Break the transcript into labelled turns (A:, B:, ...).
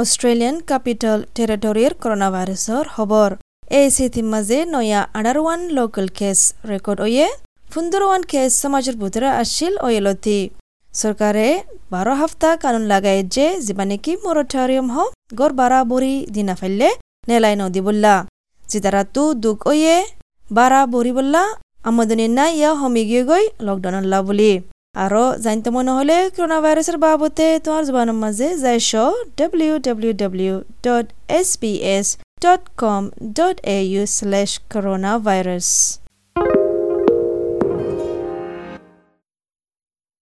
A: Australian capital টেরিটরির corona ভাইরাসর খবর এই সিথির মাঝে নয়া আডার ওয়ান লোকাল কেস রেকর্ড ওয়ে ফুন্দর ওয়ান কেস সমাজের ভিতরে আসছিল ওয়েলতি সরকারে বারো হাফতা কানুন লাগাই যে যিবা নাকি মরটারিয়াম হ গড় বারাবরি দিনা ফেললে নেলাই নদী বললা জিতারাতু দুঃখ ওয়ে বারা বরি বললা আমদনি না ইয়া হমি গিয়ে গই লকডাউন আল্লাহ বলি। আরও জানতে মনে হলে করোনা ভাইরাসের বাবদে তোমার জবানের মাঝে যাই শ W W W dot S P S dot com dot A U slash corona virus